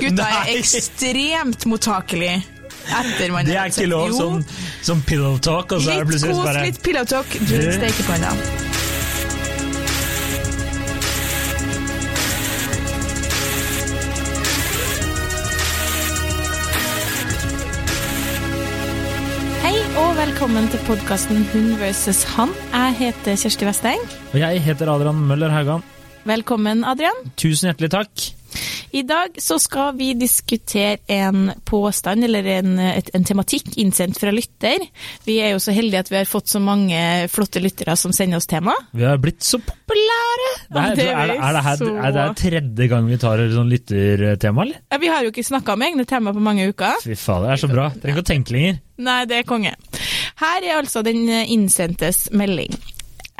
Gutta er ekstremt mottakelige etter man Det er ikke lov som, sånn pillow talk, og så er det Litt plutselig kos, bare litt pillow talk, Du- stekepanna. Hei og velkommen til podkasten Hun versus han. Jeg heter Kjersti Westeng. Og jeg heter Adrian Møller Haugan. Velkommen, Adrian. Tusen hjertelig takk. I dag så skal vi diskutere en påstand, eller en, en tematikk innsendt fra lytter. Vi er jo så heldige at vi har fått så mange flotte lyttere som sender oss tema. Vi har blitt så populære! Det er, det er er, er, det her, er det her tredje gang vi tar et sånn lyttertema, eller? Ja, vi har jo ikke snakka om egne tema på mange uker. Fy faen, det er så bra. Trenger ikke å tenke lenger. Nei, det er konge. Her er altså den innsendtes melding.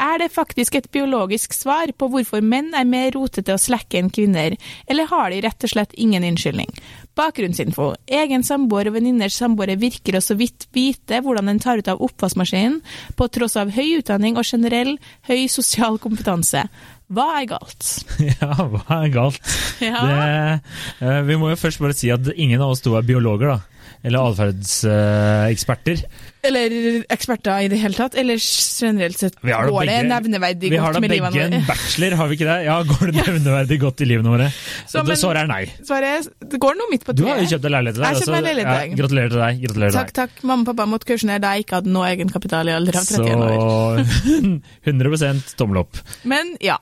Er det faktisk et biologisk svar på hvorfor menn er mer rotete og slekke enn kvinner, eller har de rett og slett ingen unnskyldning? Bakgrunnsinfo. Egen samboer og venninners samboere virker å så vidt vite hvordan den tar ut av oppvaskmaskinen, på tross av høy utdanning og generell høy sosial kompetanse. Hva er galt? Ja, hva er galt? Ja. Det, eh, vi må jo først bare si at ingen av oss to er biologer, da. Eller atferdseksperter. Eller eksperter i det hele tatt, eller generelt sett går det nevneverdig godt med livene våre. vi har da begge en bachelor, har vi ikke det? Ja, går det nevneverdig godt i livene våre? Så, men- svaret er nei. Svaret det går noe midt på Du har jo kjøpt deg leilighet til deg. Jeg meg altså. leilighet til Ja, gratulerer til deg. Gratulerer til Takk, takk. Mamma og pappa måtte kursjonere da jeg ikke hadde noe egenkapital i alder av 31 år. Så 100 tommel opp. Men ja.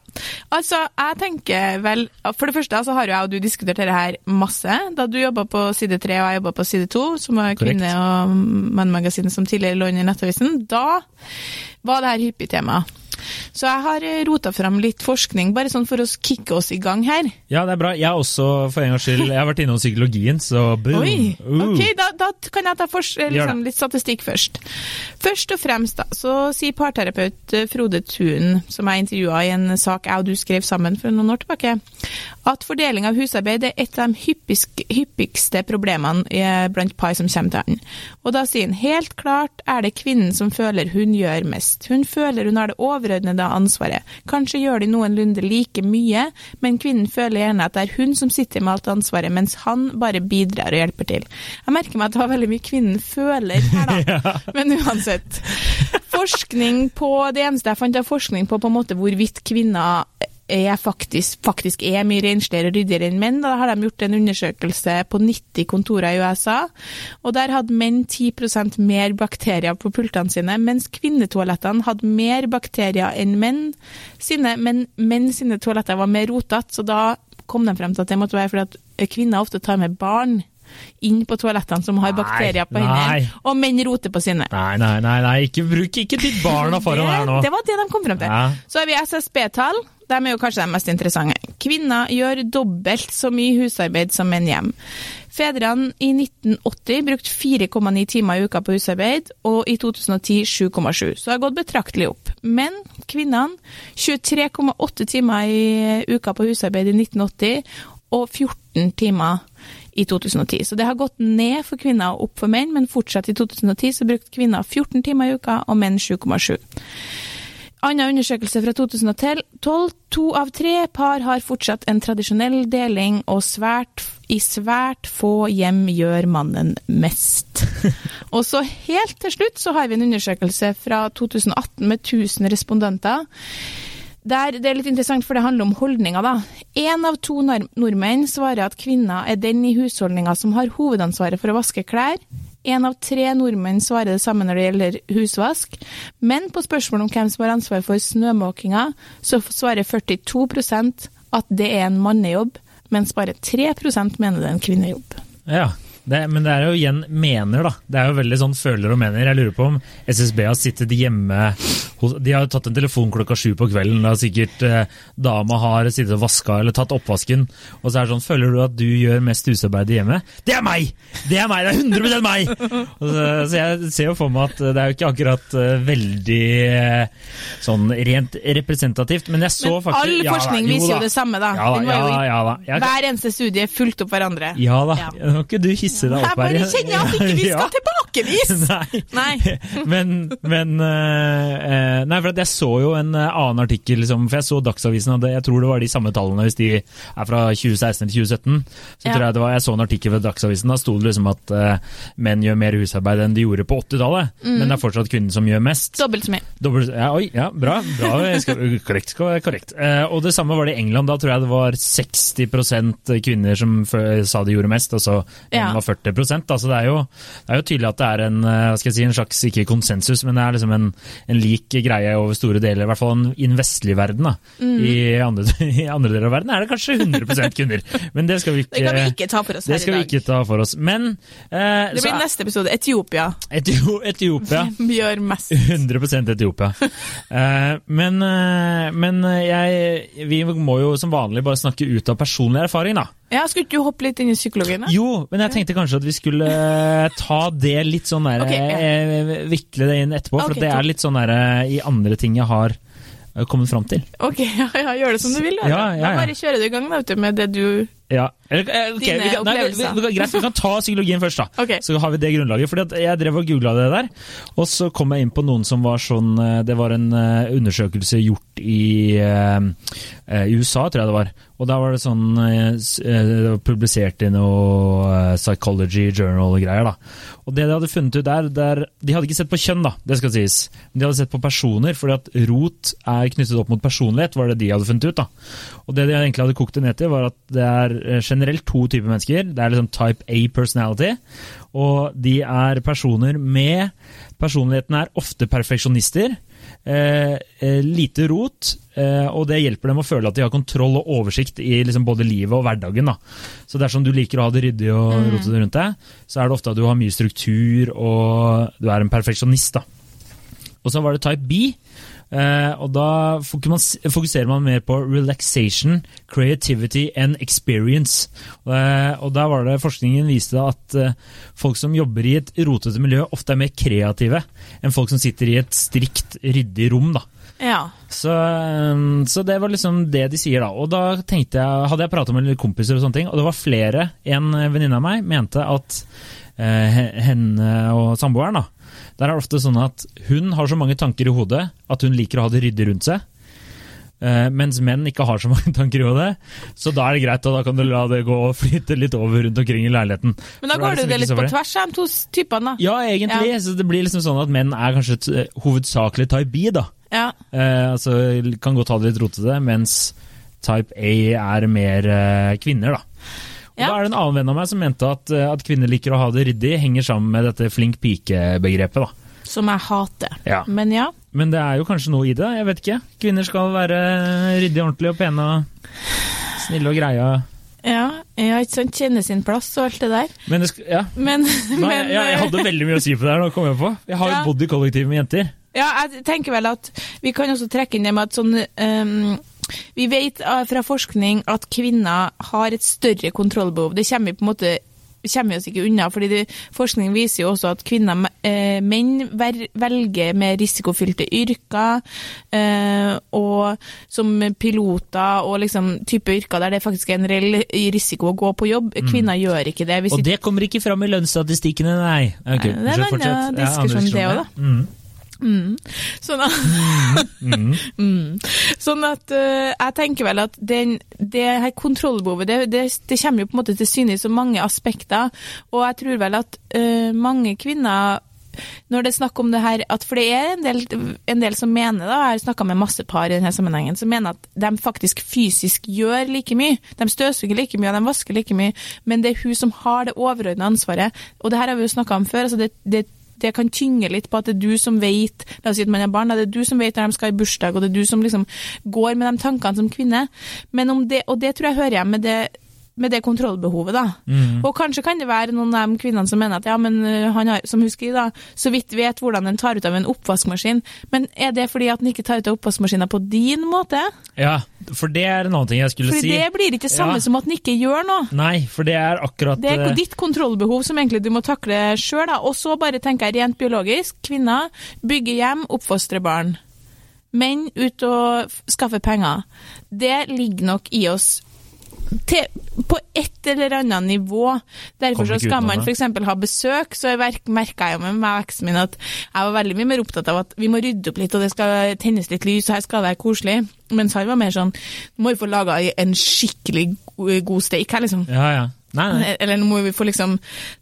Altså, jeg tenker vel For det første så har jo jeg og du diskutert dette her masse. Da du jobba på side 3 og jeg jobba på side 2, som var Korrekt. kvinne- og mannmagasinet som tidligere lå under Nettavisen, da var det her hyppig tema. Så jeg har rota fram litt forskning, bare sånn for å kicke oss i gang her. Ja, det er bra. Jeg har også, for en gangs skyld, jeg har vært innom psykologien, så boom. Oi, Uh. ok, da, da kan jeg ta for, liksom, litt statistikk først. Først og fremst da, så sier parterapeut eh, Frode Thun, som jeg intervjua i en sak jeg og du skrev sammen for noen år tilbake, at fordeling av husarbeid er et av de hyppisk, hyppigste problemene eh, blant par som kommer til han. Og da sier han helt klart er det kvinnen som føler hun gjør mest. Hun føler hun har det overordnede ansvaret. Kanskje gjør de noenlunde like mye, men kvinnen føler gjerne at det er hun som sitter med alt ansvaret, mens han bare bidrar og hjelper til. Jeg merker meg at det var veldig mye kvinnen føler her, da. Men uansett. Forskning på Det eneste jeg fant av forskning på på en måte hvorvidt kvinner er faktisk, faktisk er mye rensligere og ryddigere enn menn. Da har de gjort en undersøkelse på 90 kontorer i USA, og der hadde menn 10% mer bakterier på pultene sine, mens kvinnetoalettene hadde mer bakterier enn menn sine, men menn sine toaletter var mer rotete, så da kom de frem til at det måtte være fordi at kvinner ofte tar med barn inn på toalettene som har Nei, bakterier på hendene, og menn roter på sine. Nei, nei, nei, nei. Ikke bruk ikke ditt barna foran her nå. Det var det de kom frem til. Ja. Så har vi SSB-tall. De er jo kanskje de mest interessante. Kvinner gjør dobbelt så mye husarbeid som menn hjem. Fedrene i 1980 brukte 4,9 timer i uka på husarbeid, og i 2010 7,7. Så det har gått betraktelig opp. Men kvinnene 23,8 timer i uka på husarbeid i 1980, og 14 timer i 2010. Så det har gått ned for kvinner og opp for menn, men fortsatt i 2010 så brukte kvinner 14 timer i uka, og menn 7,7. Annen undersøkelse fra 2012. To av tre par har fortsatt en tradisjonell deling, og svært, i svært få hjem gjør mannen mest. og så helt til slutt så har vi en undersøkelse fra 2018 med 1000 respondenter. Der, det er litt interessant, for det handler om holdninger. da. Én av to nordmenn svarer at kvinner er den i husholdninga som har hovedansvaret for å vaske klær. Én av tre nordmenn svarer det samme når det gjelder husvask. Men på spørsmål om hvem som har ansvar for snømåkinga, så svarer 42% at det er en mannejobb, mens bare 3 mener det er en kvinnejobb. Ja, det, men det er jo igjen mener, da. Det er jo veldig sånn føler og mener. Jeg lurer på om SSB har sittet hjemme hos, De har tatt en telefon klokka sju på kvelden. Da sikkert eh, dama har sittet og vaska eller tatt oppvasken. Og så er det sånn Føler du at du gjør mest husarbeid hjemme? Det er meg! Det er meg! Det er 100 meg! Så, så jeg ser jo for meg at det er jo ikke akkurat uh, veldig uh, sånn rent representativt. Men jeg så Men faktisk all ja da, forskning jo viser jo det samme, da. Ja da, ja, jo da. Hver eneste studie fulgte opp hverandre. ja da. Ja. Nå må ikke du hisse deg Jeg opp her. bare kjenner at ikke vi skal Ja. tilbake Nei. Nei. men, men eh, eh, Nei, for at jeg så jo en eh, annen artikkel, liksom, for jeg så Dagsavisen hadde Jeg tror det var de samme tallene hvis de er fra 2016 til 2017. Så Ja. tror jeg det var, jeg så en artikkel fra Dagsavisen, da sto det liksom at uh, menn gjør mer husarbeid enn de gjorde på 80-tallet. Mm. Men det er fortsatt kvinnen som gjør mest. Dobbelt så mye. Dobbelt, ja, oi, ja, bra. bra skal, korrekt. Skal være korrekt. Uh, og det samme var det i England. Da tror jeg det var 60% kvinner som sa de gjorde mest, og så Ja. Var 40 da, Så det er, jo, det er jo tydelig at det er en, eh, si, en slags ikke konsensus, men det er liksom en, en lik greie over store deler, i hvert fall i den vestlige verden. Mm. I, andre, I andre deler av verden er det kanskje 100% kvinner, men det skal vi ikke, Det vi ikke ta for oss her i vi dag. Men eh, Det blir så neste episode. Etiopia Etio- Etiopia gjør mest. 100 Etiopia. Eh, men eh, men jeg, vi må jo som vanlig bare snakke ut av personlig erfaring, da. Ja, Skulle du hoppe litt inn i psykologien? da? Jo, men jeg tenkte kanskje at vi skulle eh, ta det litt sånn der, okay, ja. eh, Vikle det inn etterpå, for Ok, det er litt sånn der eh, i andre ting jeg har kommet fram til. Ok, ja, ja, gjør det som du vil. Da, Ja, ja, da bare kjører du i gang da, med det du Ja, eh, Dine vi nei, vi, opplevelser. vi, greit, vi kan ta psykologien først, da. Okay. Så har vi det grunnlaget. Fordi at jeg drev og googla det der, og så kom jeg inn på noen som var sånn eh, Det var en eh, undersøkelse gjort i, i USA, tror jeg det var. Og da var det sånn Det var publisert i noe Psychology Journal-greier, da. Og det de hadde funnet ut der, der De hadde ikke sett på kjønn, da, det skal sies. Men de hadde sett på personer, fordi at rot er knyttet opp mot personlighet, var det de hadde funnet ut. da. Og det de egentlig hadde kokt det ned til, var at det er eh, generelt to typer mennesker. Det er liksom type A personality, og de er personer med Personligheten er ofte perfeksjonister. Eh, eh, lite rot, eh, og det hjelper dem å føle at de har kontroll og oversikt i liksom både livet og hverdagen. Da. Så dersom du liker å ha det ryddig og rotete rundt deg, så er det ofte at du har mye struktur og du er en perfeksjonist. da. Og så var det type B, og da fokuserer man, mer på relaxation, creativity and experience. Eh, og der var det Forskningen viste at eh, folk som jobber i et rotete miljø, ofte er mer kreative enn folk som sitter i et strikt, ryddig rom. da. Ja. Så, eh, så det var liksom det de sier, da. Og da tenkte jeg, hadde jeg prata med kompiser, og sånne ting, og det var flere. En venninne av meg mente at eh, henne og samboeren da, der er det ofte sånn at hun har så mange tanker i hodet at hun liker å ha det ryddig rundt seg. eh, mens menn ikke har så mange tanker i hodet. Så da er det greit, og da kan du la det gå og flyte litt over rundt omkring i leiligheten. Men da går det liksom det litt på tvers av de to typene, da. Ja, egentlig. Så det blir liksom sånn at menn er kanskje t hovedsakelig type B, da. Ja. Eh, altså, kan godt ha det litt rotete, mens type A er mer eh, kvinner, da. Og Ja. Da er det en annen venn av meg som mente at, eh, at kvinner liker å ha det ryddig, henger sammen med dette flink pike-begrepet. da. Som jeg hater. Ja. Men ja. Men det er jo kanskje noe i det, jeg vet ikke. Kvinner skal være ryddige, ordentlige og pene og snille og greie. Ja, ja ikke sant. Kjenne sin plass og alt det der. Men det ja. Men, Nei, men jeg, jeg hadde veldig mye å si på det her, nå kom jeg på. Jeg har jo Ja. bodd i kollektiv med jenter. Ja, jeg tenker vel at vi kan også trekke inn det med at sånn ehm, Vi vet eh, fra forskning at kvinner har et større kontrollbehov. Det kommer vi på en måte kommer vi oss ikke unna, fordi det, forskning viser jo også at kvinner, eh, menn velger mer risikofylte yrker, eh, og som piloter og liksom type yrker der det faktisk er en reell risiko å gå på jobb. Kvinner gjør ikke det. Og det kommer ikke fram i lønnsstatistikkene, nei. Okay, Nei, det er en annen diskusjon, det òg, også, ja. Mm. Sånn at, mm. sånn at uh, jeg tenker vel at den, det her kontrollbehovet det, det, det kommer jo på en måte til syne i så mange aspekter, og jeg tror vel at uh, mange kvinner når det er snakk om det her, at For det er en del, en del som mener, da, jeg har snakka med masse par i denne sammenhengen, som mener at de faktisk fysisk gjør like mye. De støvsuger like mye, og de vasker like mye, men det er hun som har det overordna ansvaret. Og det her har vi jo snakka om før. altså det, det det kan tynge litt på at det er du som vet La oss si at man er barn, det er du som vet når de skal i bursdag, og det er du som liksom går med de tankene som kvinne. Men om det, og det tror jeg hører hjemme med det, med det kontrollbehovet, da. Og kanskje kan det være noen av de kvinnene som mener at ja, men øh, han har, som hun skriver, da, så vidt vet hvordan en tar ut av en oppvaskmaskin. Men er det fordi at en ikke tar ut av oppvaskmaskinen på din måte? Ja, for det er en annen ting jeg skulle Fordi si. det blir ikke det samme Ja. som at en ikke gjør noe. Nei, for det er akkurat Det er eh, ditt kontrollbehov som egentlig du må takle sjøl. Og så bare tenker jeg rent biologisk. Kvinner bygger hjem, oppfostrer barn. Menn ut og skaffer penger. Det ligger nok i oss til, på et eller annet nivå. Derfor så skal man f.eks. ha besøk, så merka jeg jo med veksten min at jeg var veldig mye mer opptatt av at vi må rydde opp litt, og det skal tennes litt lys, og her skal det være koselig. Mens han var mer sånn Nå må vi få laga en skikkelig god, god steik her, liksom. Ja, ja. Nei, nei. Eller nå må vi få liksom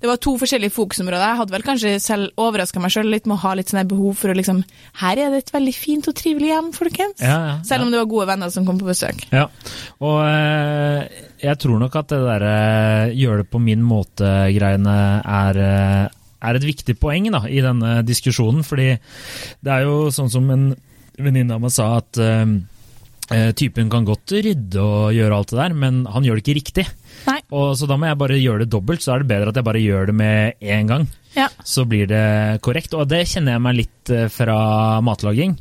Det var to forskjellige fokusområder. Jeg hadde vel kanskje selv overraska meg sjøl litt med å ha litt sånn behov for å liksom Her er det et veldig fint og trivelig hjem, folkens. Ja, ja, Selv om det var gode venner som kom på besøk. Ja, og øh, jeg tror nok at det derre gjør det på min måte-greiene er, øh, er et viktig poeng da, i denne diskusjonen. Fordi det er jo sånn som en venninne av meg sa, at eh, eh, typen kan godt rydde og gjøre alt det der, men han gjør det ikke riktig. Nei. Og Så da må jeg bare gjøre det dobbelt, så er det bedre at jeg bare gjør det med én gang. Ja. Så blir det korrekt. Og det kjenner jeg meg litt eh, fra matlaging.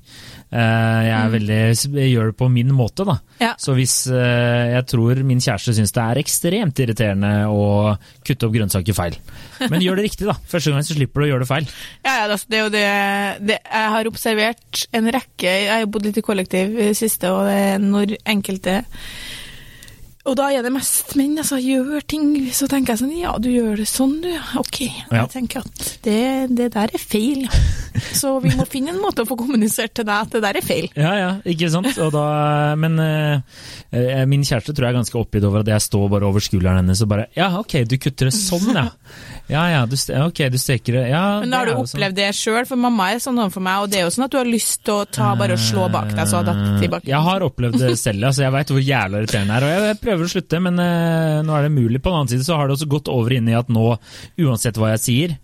Eh, Jeg, er veldig, jeg gjør det på min måte, da. Ja. Så hvis eh, jeg tror min kjæreste syns det er ekstremt irriterende å kutte opp grønnsaker feil. Men gjør det riktig, da. Første gang så slipper du å gjøre det feil. Ja, ja, altså, det er jo det, det Jeg har observert en rekke Jeg har bodd litt i kollektiv i det siste, og det er når enkelte Og da er det mest menn, altså. Gjør ting. Så tenker jeg sånn Ja, du gjør det sånn, du. Ok. Ja. Jeg tenker at det, det der er feil. Så vi må finne en måte å få kommunisert til deg at det der er feil. Ja, ja, ikke sant? Og da, men eh, eh, min kjæreste tror jeg er ganske oppgitt over at jeg står bare over skulderen hennes og bare Ja, ok, du kutter det sånn, ja. Ja, ja, du, ok, du steker det Ja, Men har du jo sånn. opplevd det sjøl, for mamma er sånn overfor meg, og det er jo sånn at du har lyst til å ta bare og slå bak deg, så datt tilbake. Jeg har opplevd det selv, altså jeg veit hvor jævla irriterende det er. Og jeg- jeg prøver å slutte, men eh, nå er det mulig. På den annen side så har det også gått over inn i at nå, uansett hva jeg sier,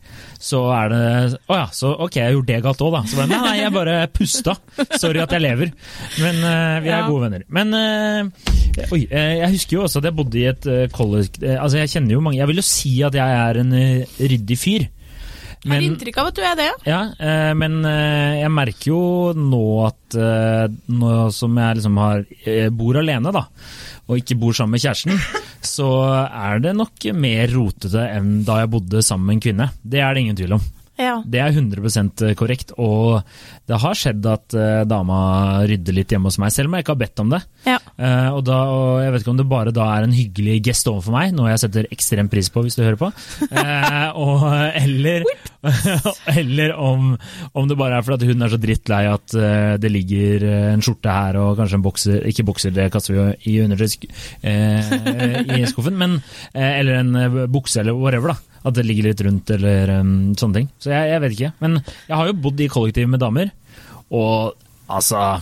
så er det Å ja, så ok, jeg gjorde det galt òg, da. Så bare, nei, nei, jeg bare pusta. Sorry at jeg lever. Men eh, vi er Ja. gode venner. Men eh, oi, eh, jeg husker jo også at jeg bodde i et kollektiv Altså, jeg kjenner jo mange Jeg vil jo si at jeg er en eh, ryddig fyr. Jeg har inntrykk av at du er det, ja. Eh, men eh, jeg merker jo nå at eh, nå som jeg liksom har, eh, bor alene, da, og ikke bor sammen med kjæresten, så er det nok mer rotete enn da jeg bodde sammen med en kvinne. Det er det ingen tvil om. Ja. Det er 100% korrekt, og det har skjedd at uh, dama rydder litt hjemme hos meg, selv om jeg ikke har bedt om det. ja. Uh, og, da, og jeg vet ikke om det bare da er en hyggelig gest overfor meg, noe jeg setter ekstrem pris på hvis du hører på, uh, og, eller, eller om, om det bare er fordi hun er så drittlei at eh, det ligger eh, en skjorte her og kanskje en bokser, ikke bokser, det kaster vi jo i undertøy eh, i skuffen, men, eh, eller en eh, bukse eller whatever da. At det ligger litt rundt eller um, sånne ting. Så jeg, jeg vet ikke. Men jeg har jo bodd i kollektiv med damer, og altså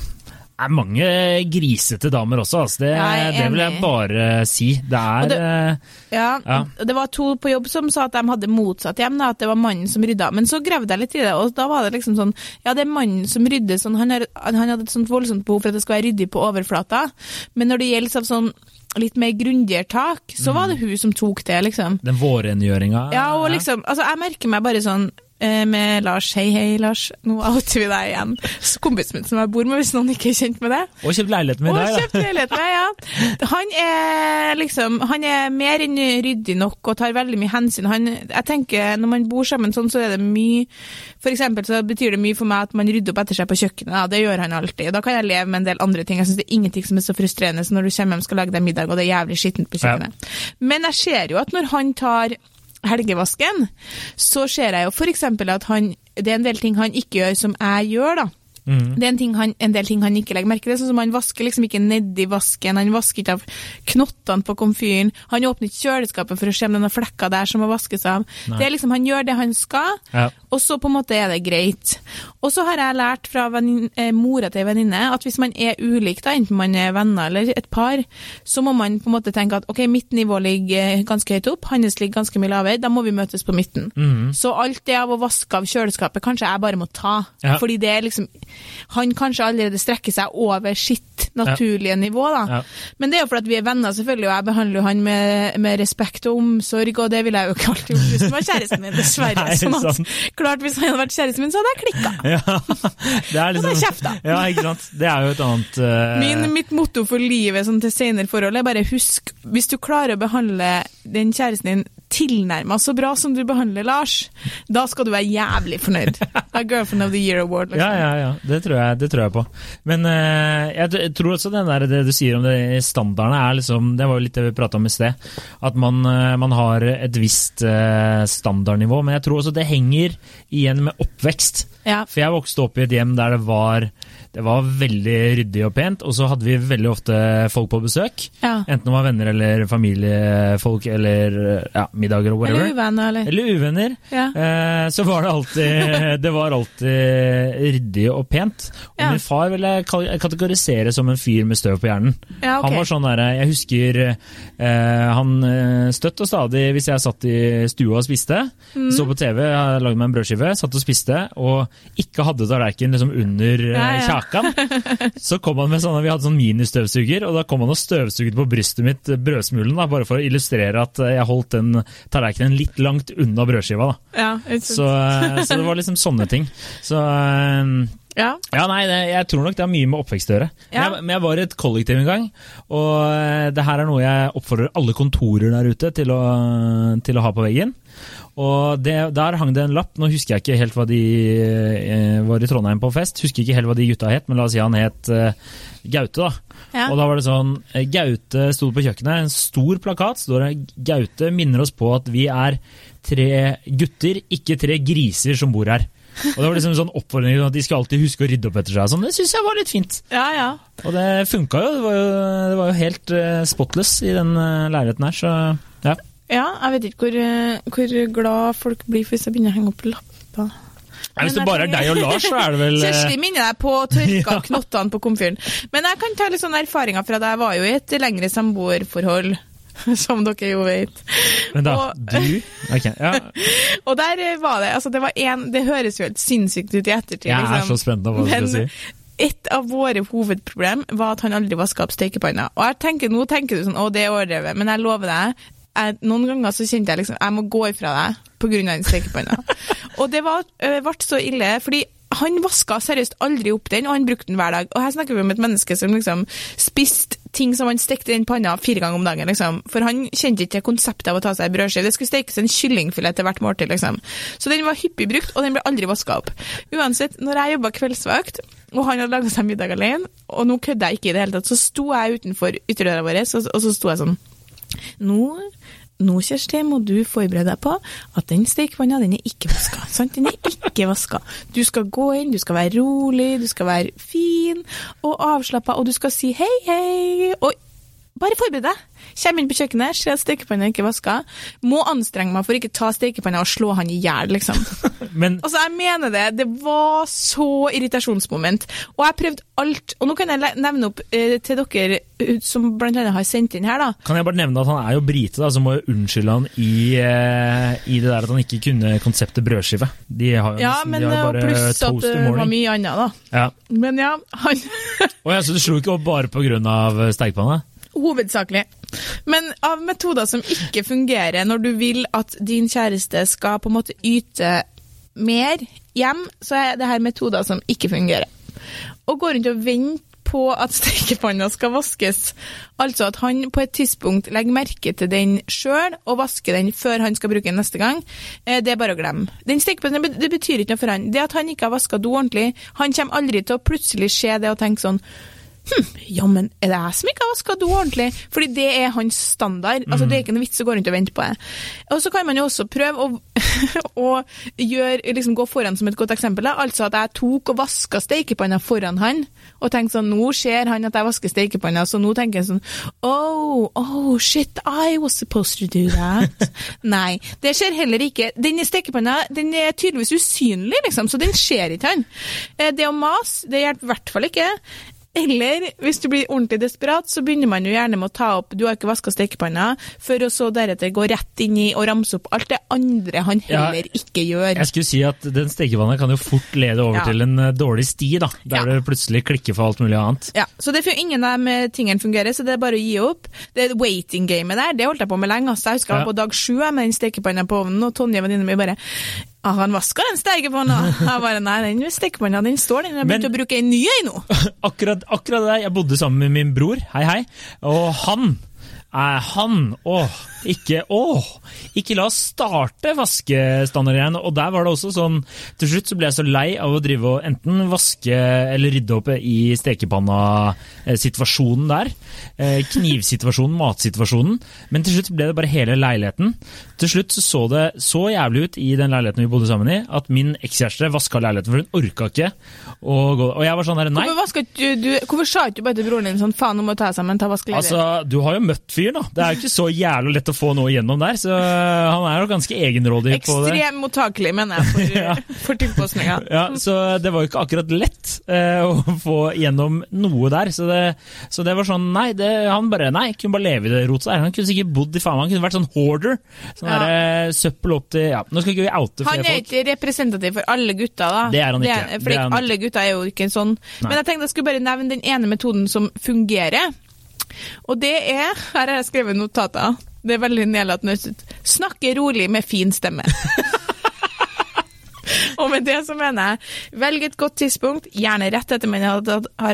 det er mange grisete damer også, altså. det, er det vil jeg bare si. Det er Og det- eh, Ja, Ja. det var to på jobb som sa at de hadde motsatt hjem, da, at det var mannen som rydda. Men så gravde jeg litt i det, og da var det liksom sånn Ja, det er mannen som rydder sånn, han, er, han hadde et sånt voldsomt behov for at det skal være ryddig på overflata, men når det gjelder sånn litt mer grundigere tak, så var det hun som tok det, liksom. den vårrengjøringa. Ja, og liksom, altså jeg merker meg bare sånn med Lars, hei hei Lars, nå outer vi deg igjen. Kompisen min som jeg bor med, hvis noen ikke er kjent med det. Og kjøpt leilighet med Og deg, da. kjøpt leilighet med, ja. Han er liksom, han er mer enn ryddig nok og tar veldig mye hensyn. Han, jeg tenker, når man bor sammen sånn, så er det mye, for eksempel så betyr det mye for meg at man rydder opp etter seg på kjøkkenet, ja, det gjør han alltid. Da kan jeg leve med en del andre ting. Jeg synes det er ingenting som er så frustrerende som når du kommer hjem skal lage deg middag, og det er jævlig skittent på Ja. Men jeg ser jo at når han tar helgevasken, så ser jeg jo eksempel at han, det er en del ting han ikke gjør som jeg gjør da. Mhm. Det er en, ting han, en del ting han ikke legger merke til, sånn som han vasker liksom ikke nedi vasken, han vasker ikke av knottene på komfyren, han åpner ikke kjøleskapet for å se om det er noen flekker der som må vaskes av. Nei. Det er liksom, han gjør det han skal, Ja. og så på en måte er det greit. Og så har jeg lært fra eh, mora til ei venninne at hvis man er ulik, da, enten man er venner eller et par, så må man på en måte tenke at ok, mitt nivå ligger eh, ganske høyt opp, hans ligger ganske mye lavere, da må vi møtes på midten. Mm. Så alt det av å vaske av kjøleskapet kanskje jeg bare må ta, Ja. fordi det er liksom Han kanskje allerede strekker seg over sitt naturlige nivå, da. Ja. Men det er jo fordi vi er venner, selvfølgelig, og jeg behandler jo han med, med respekt og omsorg, og det ville jeg jo ikke alltid gjort hvis han var kjæresten min, dessverre. Nei, sånn at, klart, hvis han hadde vært kjæresten min, så hadde jeg klikka. Ja, det er liksom Og da kjeft, da. Ja, ikke sant. Det er jo et annet uh... Min, mitt motto for livet sånn til senere forhold er bare husk, hvis du klarer å behandle den kjæresten din tilnærma så bra som du behandler Lars, da skal du være jævlig fornøyd. Er Girlfriend of the Year Award. Liksom. Ja, ja, ja. Det tror jeg, det tror jeg på. Men uh, jeg, tror også den der, det du sier om det standardene er liksom Det var jo litt det vi prata om i sted. At man, uh, man har et visst uh, standardnivå. Men jeg tror også det henger igjen med oppvekst. Ja. For jeg vokste opp i et hjem der det var, det var veldig ryddig og pent, og så hadde vi veldig ofte folk på besøk. Ja. Enten det var venner eller familiefolk eller ja, middager og whatever. Eller uvenner, eller? Eller uvenner. Ja. Eh, så var det alltid Det var alltid ryddig og pent. Og min far vil jeg kategorisere som en fyr med støv på hjernen. Ja, ok. Han var sånn derre Jeg husker eh, han eh, støtt og stadig, hvis jeg satt i stua og spiste, Mm. så på TV, lagde meg en brødskive, satt og spiste, og ikke hadde tallerken liksom under eh, ja. Kjakan, så kom han med sånne Vi hadde sånn ministøvsuger, og da kom han og støvsugde på brystet mitt, eh, brødsmulen, da, bare for å illustrere at eh, jeg holdt den tallerkenen litt langt unna brødskiva. da. Ja. Så, eh, så det var liksom sånne ting. Så ja. ja, nei, det, jeg tror nok det har mye med oppvekst å gjøre. Men, Ja. jeg, men jeg var i et kollektiv en gang, og det her er noe jeg oppfordrer alle kontorer der ute til å, til å ha på veggen. Og det, Der hang det en lapp, nå husker jeg ikke helt hva de eh, var i Trondheim på fest, husker ikke helt hva de gutta het, men la oss si han het eh, Gaute, da. Ja. Og da var det sånn eh, Gaute sto på kjøkkenet, en stor plakat, står det Gaute minner oss på at vi er tre gutter, ikke tre griser som bor her. Og det var liksom en sånn oppfordring at de skal alltid huske å rydde opp etter seg. Sånn. Det syns jeg var litt fint. ja, ja. Og det funka jo. Det var jo, det var jo helt uh, spotless i den uh, leiligheten her, så ja. Ja, jeg vet ikke hvor, eh, hvor glad folk blir hvis jeg begynner å henge opp lapper. Nei, hvis det bare er deg og Lars, så er det vel eh, Kjersti minner deg på å tørke av knottene på komfyren. Men jeg kan ta litt sånne erfaringer fra da jeg var jo i et lengre samboerforhold. Som dere jo vet. Men da, og- du Ok, ja. Og der var det altså det var en, Det høres jo helt sinnssykt ut i ettertid. Jeg er liksom. så spent på hva du skal si. et av våre hovedproblem var at han aldri vaska opp stekepanna. Og jeg tenker, Nå tenker du sånn å, det er overdrevet, men jeg lover deg, jeg, noen ganger så kjente jeg liksom jeg må gå ifra deg pga. den stekepanna. og det var, øh, ble så ille, fordi han vaska seriøst aldri opp den, og han brukte den hver dag. Og her snakker vi om et menneske som liksom spiste ting som han stekte i den panna fire ganger om dagen. liksom. For han kjente ikke konseptet av å ta seg en brødskive. Det skulle stekes en kyllingfilet til hvert måltid. liksom. Så den var hyppig brukt, og den ble aldri vaska opp. Uansett, når jeg jobba kveldsvakt, og han hadde laga seg middag alene, og nå kødder jeg ikke i det hele tatt, så sto jeg utenfor ytterdøra vår, og så sto jeg sånn Nå nå, Kjersti, må du forberede deg på at den stekepanna den er ikke vaska. Sant? Den er ikke vaska. Du skal gå inn, du skal være rolig, du skal være fin og avslappa, og du skal si hei, hei. Og bare forbered deg. Kjem inn på kjøkkenet, ser at stekepanna ikke er vaska. Må anstrenge meg for ikke ta stekepanna og slå han i hjel, liksom. Men Altså, jeg mener det. Det var så irritasjonsmoment. Og jeg prøvde alt. Og nå kan jeg nevne opp eh, til dere eh, som blant annet har sendt inn her, da. kan jeg bare nevne at han er jo brite, da, så må jeg unnskylde han i, eh, i det der at han ikke kunne konseptet brødskive. De har jo Ja, nesten, men de har eh, bare pluss at det var mye annet, da. Ja. Men ja, han Og ja, så du slo ikke opp bare pga. stekepanna? Hovedsakelig. Men av metoder som ikke fungerer når du vil at din kjæreste skal på en måte yte mer hjem, så er det her metoder som ikke fungerer. Å gå rundt og vente på at stekepanna skal vaskes, altså at han på et tidspunkt legger merke til den sjøl og vasker den før han skal bruke den neste gang, eh, det er bare å glemme. Den stekepanna det betyr ikke noe for han. Det at han ikke har vaska do ordentlig, han kommer aldri til å plutselig se det og tenke sånn Hm, ja, men er det jeg som ikke har vaska do ordentlig? Fordi det er hans standard. Altså, Det er ikke noe vits å gå rundt og vente på det. Og så kan man jo også prøve å, å gjøre, liksom gå foran som et godt eksempel. Da. Altså at jeg tok og vaska steikepanna foran han, og tenkte sånn Nå ser han at jeg vasker steikepanna, så nå tenker jeg sånn Oh, oh, shit, I was supposed to do that. Nei, det skjer heller ikke. Den stekepanna den er tydeligvis usynlig, liksom, så den ser ikke han. Eh, Det å mase, det hjelper i hvert fall ikke. Eller hvis du blir ordentlig desperat, så begynner man jo gjerne med å ta opp Du har ikke vaska stekepanna, for å så deretter gå rett inn i og ramse opp alt det andre han Ja, heller ikke gjør. Jeg skulle si at den stekepanna kan jo fort lede over Ja. til en eh, dårlig sti, da, der Ja. det plutselig klikker for alt mulig annet. Ja, så det er ingen av de tingene fungerer, så det er bare å gi opp. Det waiting-gamet der, det holdt jeg på med lenge. Altså. Jeg husker jeg var på dag sju med den stekepanna på ovnen, og Tonje, venninna mi, bare ah, han vaska den stekepanna! Jeg bare nei, den stekepanna den står, den. Jeg begynt å bruke en ny ei nå. Akkurat, akkurat det. Jeg bodde sammen med min bror, hei hei, og han er han Åh, ikke Åh! Ikke la oss starte vaskestandardgreiene. Og der var det også sånn Til slutt så ble jeg så lei av å drive og enten vaske eller rydde opp i stekepanna-situasjonen der. Eh, Knivsituasjonen, matsituasjonen. Men til slutt ble det bare hele leiligheten. Til slutt så, så det så jævlig ut i den leiligheten vi bodde sammen i, at min ekskjæreste vaska leiligheten, for hun orka ikke å gå Og jeg var sånn der, nei. Hvorfor, du, du, hvorfor sa ikke du bare til broren din sånn faen, nå må du ta sammen, ta vask leiligheten? Altså, Du har jo møtt fyren, da. Det er jo ikke så jævlig lett å få noe igjennom der. Så han er jo ganske egenrådig på det. Ekstremt mottakelig, mener jeg, for, Ja. for tilpasninga. Ja, Så det var jo ikke akkurat lett eh, å få igjennom noe der. Så det, så det var sånn Nei, det, han bare Nei, kunne bare leve i det rotet der. Han kunne sikkert bodd i faen Han kunne vært sånn hoarder. Sånn Ja. der, eh, søppel opp til Ja, nå skal ikke vi oute Han er ikke representativ for alle gutta, da. Det er han ikke. for er han alle gutta er jo ikke en sånn. Men jeg tenkte jeg skulle bare nevne den ene metoden som fungerer. Og det er Her har jeg skrevet notater. Det er veldig nedlatende. Snakke rolig med fin stemme. Og med det så mener jeg velg et godt tidspunkt, gjerne rett etter man har,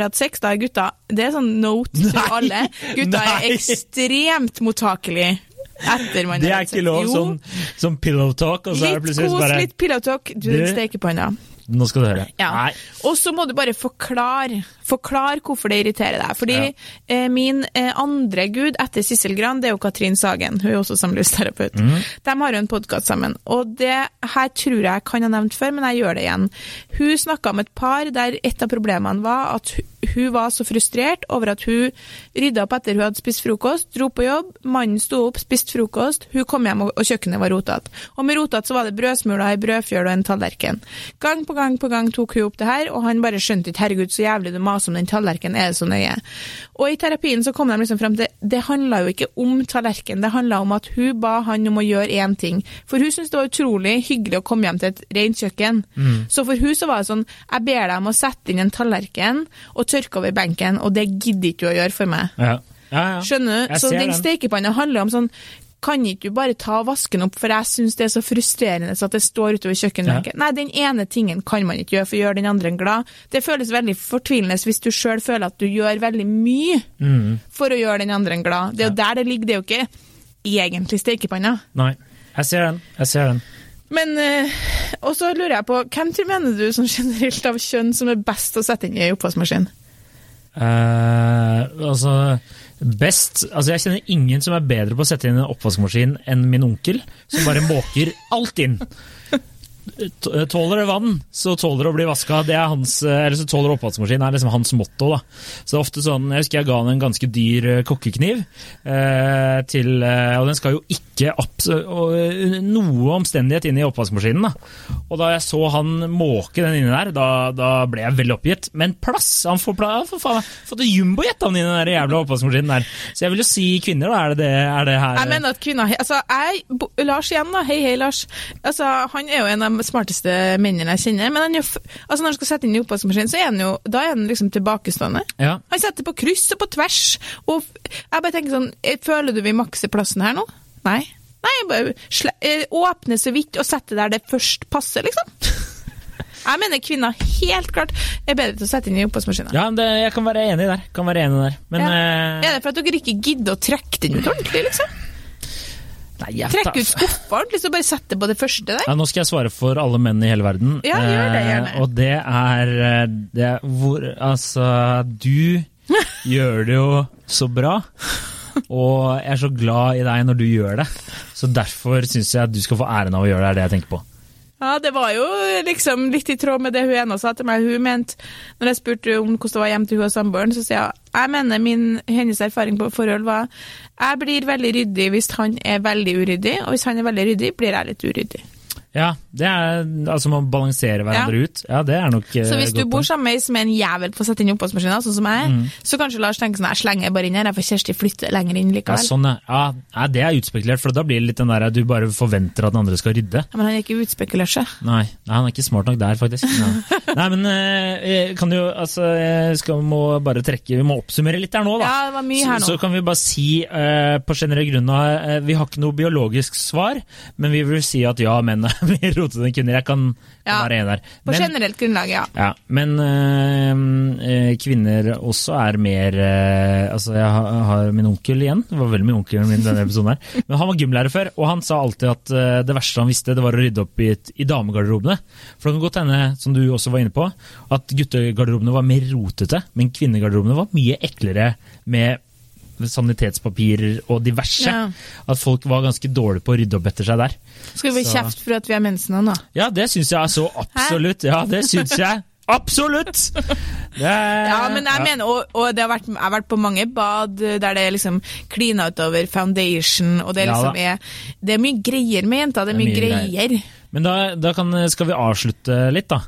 hatt sex. Da er gutta Det er sånn note til alle. Gutta er ekstremt mottakelige etter man Det har er ikke lov sånn, sånn pillow talk, og så er det Litt kos, bare litt pillow talk. Du, den stekepanna. Nå skal du høre. Ja. Og så må du bare forklare Forklar hvorfor det irriterer deg. Fordi Ja. eh, min eh, andre gud etter Sissel Gran, det er jo Katrin Sagen. Hun er også samlivsterapeut. Mm. De har jo en podkast sammen. Og det her tror jeg jeg kan ha nevnt før, men jeg gjør det igjen. Hun snakka om et par der et av problemene var at hu- hun var så frustrert over at hun rydda opp etter hun hadde spist frokost, dro på jobb, mannen sto opp, spiste frokost, hun kom hjem og, kjøkkenet var rotete. Og med rotete så var det brødsmuler, ei brødfjøl og en tallerken. Gang på gang på gang tok hun opp det her, og han bare skjønte ikke herregud så jævlig du maser om den tallerkenen, er det så nøye? Og i terapien så kom de liksom frem til det handla jo ikke om tallerken, det handla om at hun ba han om å gjøre én ting. For hun syntes det var utrolig hyggelig å komme hjem til et rent kjøkken. Så for hun så var det sånn jeg ber deg om å sette inn en tallerken og tørke over benken, og det gidder ikke du å gjøre for meg. Ja. Ja, ja. Skjønner du? Så den den. stekepanna handler om sånn kan ikke du bare ta og vaske den opp, for jeg syns det er så frustrerende så at det står utover kjøkkenbenken. Nei, den ene tingen kan man ikke gjøre for å gjøre den andre glad. Det føles veldig fortvilende hvis du sjøl føler at du gjør veldig mye Mm. for å gjøre den andre glad. Det er jo der det ligger, det er jo ikke egentlig stekepanna. Nei. Jeg ser den. Jeg ser den. Men eh, Og så lurer jeg på, hvem tror mener du sånn generelt av kjønn som er best å sette inn i oppvaskmaskin? Eh, altså Best Altså, jeg kjenner ingen som er bedre på å sette inn en oppvaskmaskin enn min onkel, som bare måker alt inn. T- Tåler det vann, så tåler det å bli vaska. Eh, eller så tåler oppvaskmaskin er liksom hans motto. da. Så det er ofte sånn, Jeg husker jeg ga han en ganske dyr eh, kokkekniv, eh, til, eh, og den skal jo ikke eh, noe omstendighet inn i oppvaskmaskinen. da. Og da jeg så han måke den inni der, da, da ble jeg veldig oppgitt. Men plass! Han får, plass, for faen fått jumbojet han i den der jævla oppvaskmaskinen der. Så jeg vil jo si kvinner, da. Er det det, er det her Jeg mener at kvinner Altså, jeg, Lars igjen, da. Hei, hei, Lars. Altså, Han er jo en av smarteste mennene jeg kjenner. Men han jo altså, når han skal sette inn i oppvaskmaskinen, så er han jo da er han liksom tilbakestående. Ja. Han setter på kryss og på tvers. Og jeg bare tenker sånn eh, Føler du vi makser plassen her nå? Nei. Nei, bare eh, åpne så vidt og sette der det først passer, liksom. Jeg mener kvinner helt klart er bedre til å sette inn i oppvaskmaskinen. Ja, det, jeg kan være enig der. Kan være enig der. Men Ja. eh, Er det for at dere ikke gidder å trekke den ut ordentlig, liksom? Nei, jeg Trekke ut skuffa liksom bare sette på det første der? Ja, nå skal jeg svare for alle menn i hele verden. Ja, gjør det, Eh, gjerne. og det er, eh, det er hvor Altså, du gjør det jo så bra. Og jeg er så glad i deg når du gjør det. Så derfor syns jeg at du skal få æren av å gjøre det, er det jeg tenker på. Ja, det var jo liksom litt i tråd med det hun ene sa til meg. Hun mente, når jeg spurte om hvordan det var hjemme til hun og samboeren, så sier hun jeg mener min, hennes erfaring på forhold var jeg blir veldig ryddig hvis han er veldig uryddig, og hvis han er veldig ryddig, blir jeg litt uryddig. Ja, det er altså man balanserer hverandre ut. Ja, det er nok eh, Så hvis du bor sammen med ei som er en jævel på å sette inn oppvaskmaskiner, sånn som jeg, Mm. så kanskje Lars tenker sånn jeg slenger bare inn her, for Kjersti flytter lenger inn ja, likevel. sånn, ja. ja. Det er utspekulert, for da blir det litt den der du bare forventer at den andre skal rydde. Ja, men han er ikke utspekulert seg. Nei, nei, han er ikke smart nok der, faktisk. Ja. Nei, men eh, kan jo, altså, skal, må bare trekke Vi må oppsummere litt her nå, da. Ja, det var mye her Så, så kan vi bare si eh, på generell grunn av, eh, Vi har ikke noe biologisk svar, men vi vil si at ja, menn er mer rotete enn kvinner. Jeg kan, kan være enig der. På generelt grunnlag, ja. Ja, men øh, kvinner også er mer øh, Altså, jeg har, har min onkel igjen. Det var veldig mye onkelen min i denne episoden her. Men han var gymlærer før, og han sa alltid at øh, det verste han visste, det var å rydde opp i, i damegarderobene. For det kan godt hende, som du også var inne på, at guttegarderobene var mer rotete, men kvinnegarderobene var mye eklere med sanitetspapirer og diverse. Ja. At folk var ganske dårlige på å rydde opp etter seg der. Skal vi få kjeft for at vi har mensen nå? Ja, det syns jeg er så absolutt. Ja, det syns jeg. Absolutt! Det, Ja, men jeg ja. mener, og, og det har vært, jeg har vært på mange bad der det er liksom klina utover foundation, og det er liksom ja, er, det er mye greier med jenter, det er mye greier. Men da, da kan, skal vi avslutte litt, da?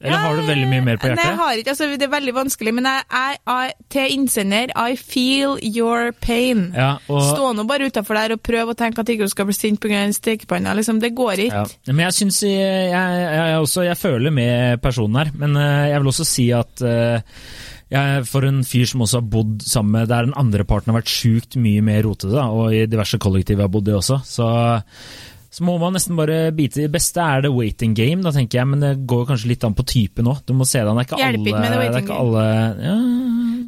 Eller har du veldig mye mer på hjertet? Nei, jeg har ikke, altså, det er veldig vanskelig, men jeg, jeg, jeg, til innsender, I feel your pain. Ja, og, Stå nå bare utafor der og prøv å tenke at ikke du skal bli sint pga. stekepanna. Liksom, det går ikke. ja. Men jeg syns jeg, jeg, også, jeg føler med personen her, men eh, jeg vil også si at eh, jeg, for en fyr som også har bodd sammen med der den andre parten har vært sjukt mye mer rotete, og i diverse kollektiv jeg har bodd i også, så så må man nesten bare bite i det beste. Er det waiting game, da tenker jeg, men det går kanskje litt an på typen òg. Du må se det an. Det er ikke Hjelper alle, det er ikke alle ja.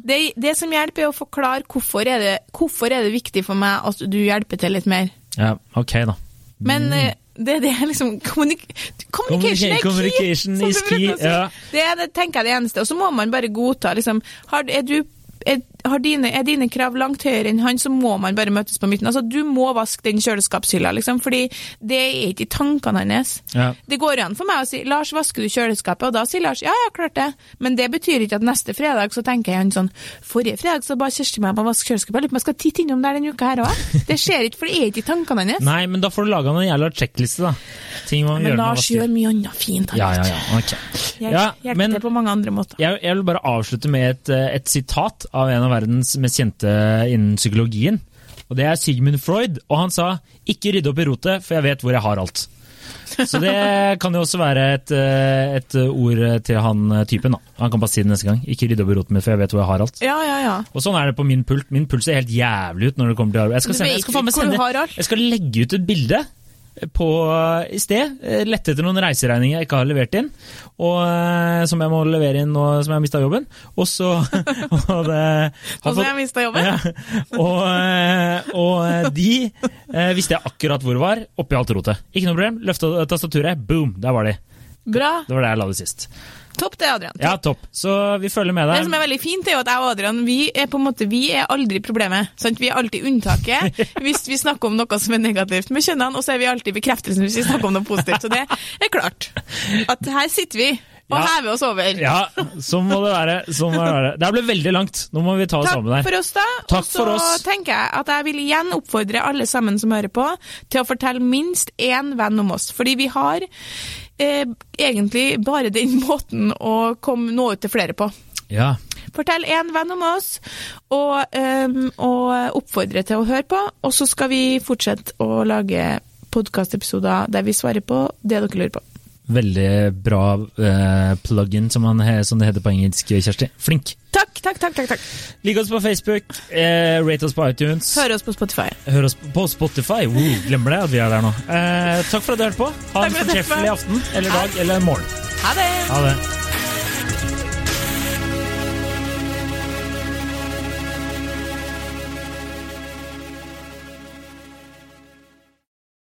Det, det som hjelper, er å forklare hvorfor er det, hvorfor er det viktig for meg at du hjelper til litt mer. ja, ok da. Men eh, det, det er liksom kommunik Communication er Communication key! is key, bruker å si. ja. Det er det, tenker jeg det eneste. Og så må man bare godta. Liksom, har, er, du, er, dine, er dine krav langt høyere enn han, så må man bare møtes på midten. Altså, du må vaske den kjøleskapshylla, liksom, fordi det er ikke i tankene hans. Ja. Det går an for meg å si 'Lars, vasker du kjøleskapet?' Og da sier Lars 'ja, ja, klart det'. Men det betyr ikke at neste fredag så tenker han sånn 'Forrige fredag så ba Kjersti meg om å vaske kjøleskapet, jeg lurer på om jeg skal titte innom der denne uka her òg'. Det skjer ikke, for det er ikke i tankene hans. Nei, men da får du laga en jævla sjekkliste, da. Ting man gjør Men man vasker men Lars gjør mye annet fint. Han Ja, ja, ja. Okay. Ja, hjelper men til på mange andre måter. jeg, jeg vil bare avslutte med et, eh, et sitat av en av verdens mest kjente innen psykologien. Og det er Sigmund Freud, og han sa 'ikke rydde opp i rotet, for jeg vet hvor jeg har alt'. Så det kan jo også være et, eh, et ord til han eh, typen. da. Han kan bare si det neste gang. 'Ikke rydde opp i rotet min, for jeg vet hvor jeg har alt'. Ja, ja, ja. Og sånn er det på min pult. Min puls ser helt jævlig ut når det kommer til arbeid. Jeg skal, sende, jeg skal, sende, jeg skal legge ut et bilde på, i sted. eh, Lette etter noen reiseregninger jeg ikke har levert inn, og eh, som jeg må levere inn nå som jeg har mista jobben. Og så og det, har fått- jeg mista jobben. ja, og, eh, og de eh, visste jeg akkurat hvor var, oppi alt rotet. Ikke noe problem. Løfta tastaturet, boom, der var de. Bra. Det var det jeg la det sist. Topp det, Adrian. Ja, topp. Så vi følger med deg. Det som er veldig fint, er jo at jeg og Adrian vi er på en måte, vi er aldri problemet. Sant? Vi er alltid unntaket hvis vi snakker om noe som er negativt med kjønnene, og så er vi alltid bekreftelsen hvis vi snakker om noe positivt. Så det er klart at her sitter vi og Ja. hever oss over. Ja, sånn må det være. Sånn må det være. Det ble veldig langt. Nå må vi ta oss Takk sammen her. for oss, da. Takk og så for oss. tenker jeg at jeg vil igjen oppfordre alle sammen som hører på, til å fortelle minst én venn om oss. Fordi vi har eh, egentlig bare den måten å komme, nå ut til flere på. Ja. Fortell én venn om oss, og, um, og oppfordre til å høre på. Og så skal vi fortsette å lage podkastepisoder der vi svarer på det dere lurer på. Veldig bra uh, plug-in, som, som det heter på engelsk, Kjersti. Flink. Takk, takk, takk. takk, takk. Lik oss på Facebook, eh, rate oss på iTunes. Hør oss på Spotify. Hør oss på Spotify. Wow, glemmer det at vi er der nå. Eh, takk for at du hørte på. Ha en fortreffelig aften, eller dag, eller morgen. Ha det! Ha det.